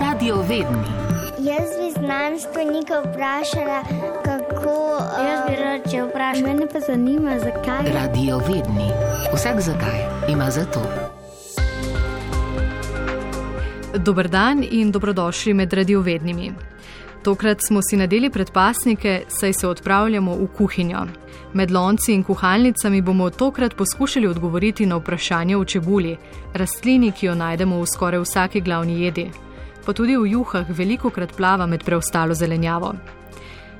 Radio vedni. Jaz bi znanstvenika vprašala, kako. Jaz bi rad če vprašal. Mene pa zanima, zakaj. Radio vedni. Vsak zakaj ima za to. Dober dan in dobrodošli med radiovednimi. Tokrat smo si nadeli predpasnike, saj se odpravljamo v kuhinjo. Med lonci in kuhalnicami bomo tokrat poskušali odgovoriti na vprašanje o čebuli, rastlini, ki jo najdemo v skoraj vsaki glavni jedi. Pa tudi v juhah veliko krat plava med preostalo zelenjavo.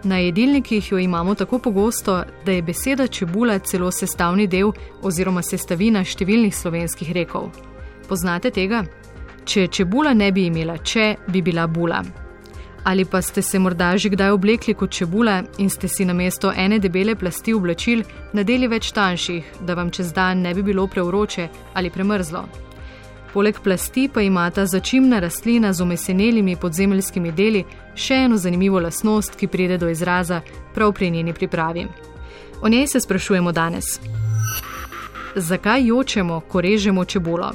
Na jedilnikih jo imamo tako pogosto, da je beseda čebula celo sestavni del oziroma sestavina številnih slovenskih rekov. Poznate tega? Če čebula ne bi imela če, bi bila bula. Ali pa ste se morda že kdaj oblekli kot čebula in ste si namesto ene debele plasti oblačil nadeli več tanjših, da vam čez dan ne bi bilo preuroče ali premrzlo. Poleg plasti pa imata začimna rastlina z omesenelimi podzemeljskimi deli še eno zanimivo lasnost, ki pride do izraza prav pri njeni pripravi. O njej se sprašujemo danes. Zakaj jočemo, ko režemo čebulo?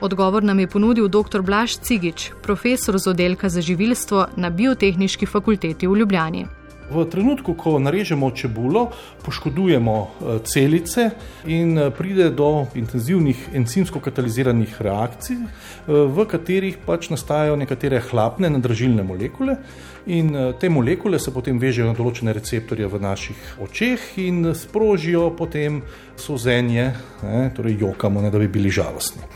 Odgovor nam je ponudil dr. Blaž Cigič, profesor z oddelka za živilstvo na Biotehnički fakulteti v Ljubljani. V trenutku, ko narežemo čebulo, poškodujemo eh, celice in eh, pride do intenzivnih encimsko-kataliziranih reakcij, eh, v katerih pač nastajajo nekatere hlapne nadražilne molekule. In te molekule se potem vežejo na določene receptorje v naših očeh in sprožijo potem sozenje, ne, torej jokamo, ne da bi bili žalostni.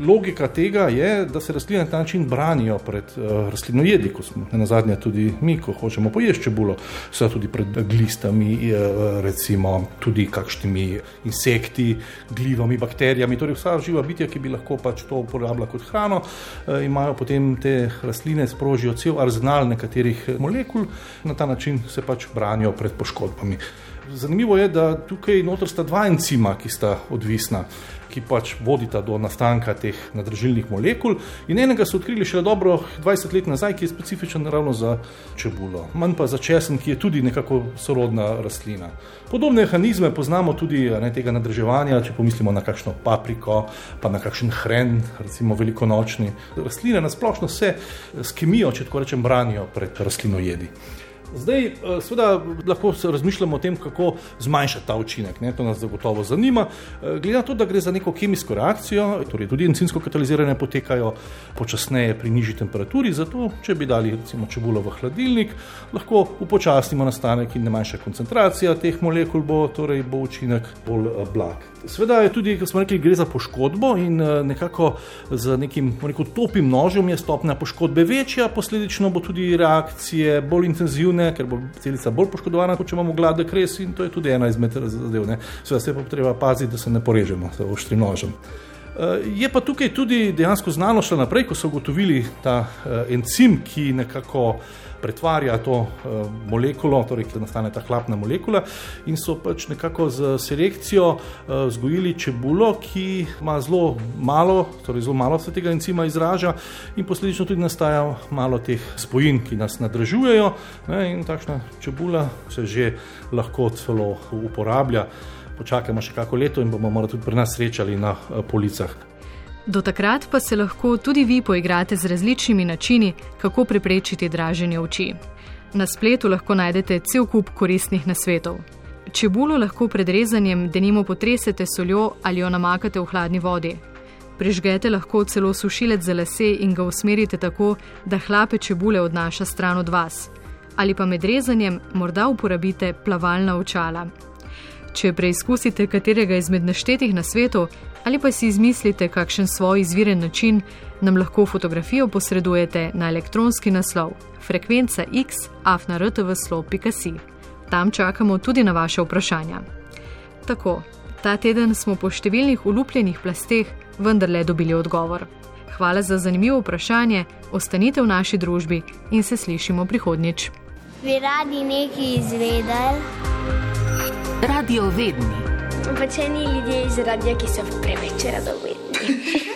Logika tega je, da se rastline na ta način branijo pred uh, rastlinojedi, kot smo na zadnje tudi mi, ko hočemo pojesti čebulo, so tudi pred glistami, uh, recimo tudi kakšnimi insekti, glivami, bakterijami, torej vsa živa bitja, ki bi lahko pač to uporabljala kot hrano, uh, imajo potem te rastline sprožijo cel arzenal nekaterih molekul, na ta način se pač branijo pred poškodbami. Zanimivo je, da tukaj noter sta dva encima, ki sta odvisna ki pač vodita do nastanka teh nadržilnih molekul. In enega so odkrili še dobro 20 let nazaj, ki je specifičen ravno za čebulo, manj pa za česen, ki je tudi nekako sorodna rastlina. Podobne mehanizme poznamo tudi ne, tega nadrževanja, če pomislimo na kakšno papriko, pa na kakšen hren, recimo velikonočni. Rastline nasplošno se s kemijo, če tako rečem, branijo pred rastlinojedi. Zdaj, eh, seveda, lahko razmišljamo o tem, kako zmanjšati ta učinek. Ne? To nas zagotovo zanima. Eh, glede na to, da gre za neko kemijsko reakcijo, torej tudi encimsko katalizirane potekajo počasneje pri nižji temperaturi, zato če bi dali recimo čebulo v hladilnik, lahko upočasnimo nastanek in ne manjša koncentracija teh molekul, bo, torej bo učinek bolj eh, blag. Sveda je tudi, kot smo rekli, gre za poškodbo in nekako z nekim neko topim nožem je stopnja poškodbe večja, posledično bo tudi reakcije bolj intenzivne intenzivne, ker bo celica bolj poškodovana, kot če imamo gladek res in to je tudi ena izmed zadev. Seveda se pa treba paziti, da se ne porežemo z oštrim nožem. Eh, je pa tukaj tudi dejansko znano še naprej, ko so ugotovili ta eh, encim, ki nekako pretvarja to uh, molekulo, torej ki nastane ta hlapna molekula, in so pač nekako z selekcijo vzgojili čebulo, ki ima zelo malo, torej zelo malo se tega encima izraža, in posledično tudi nastaja malo teh spojin, ki nas nadražujejo. Ne, in takšna čebula se že lahko celo uporablja. Počakajmo še kako leto in bomo morda tudi pri nas srečali na uh, policah. Do takrat pa se lahko tudi vi poigrate z različnimi načini, kako preprečiti draženje oči. Na spletu lahko najdete cel kup koristnih nasvetov. Čebulo lahko pred rezanjem denimo potresete soljo ali jo namakate v hladni vodi. Prižgete lahko celo sušilec za lase in ga usmerite tako, da hlape čebule odnaša stran od vas. Ali pa med rezanjem morda uporabite plavalna očala. Če preizkusite katerega izmed naštetih nasvetov, ali pa si izmislite kakšen svoj izviren način, nam lahko fotografijo posredujete na elektronski naslov frekvenca x.afnartv.si. Tam čakamo tudi na vaše vprašanja. Tako, ta teden smo po številnih ulupljenih plasteh vendarle dobili odgovor. Hvala za zanimivo vprašanje, ostanite v naši družbi in se slišimo prihodnjič. Bi radi nekaj izvedeli? Radio vedni Pač eni ljudje iz radia, ki so preveč radovedni.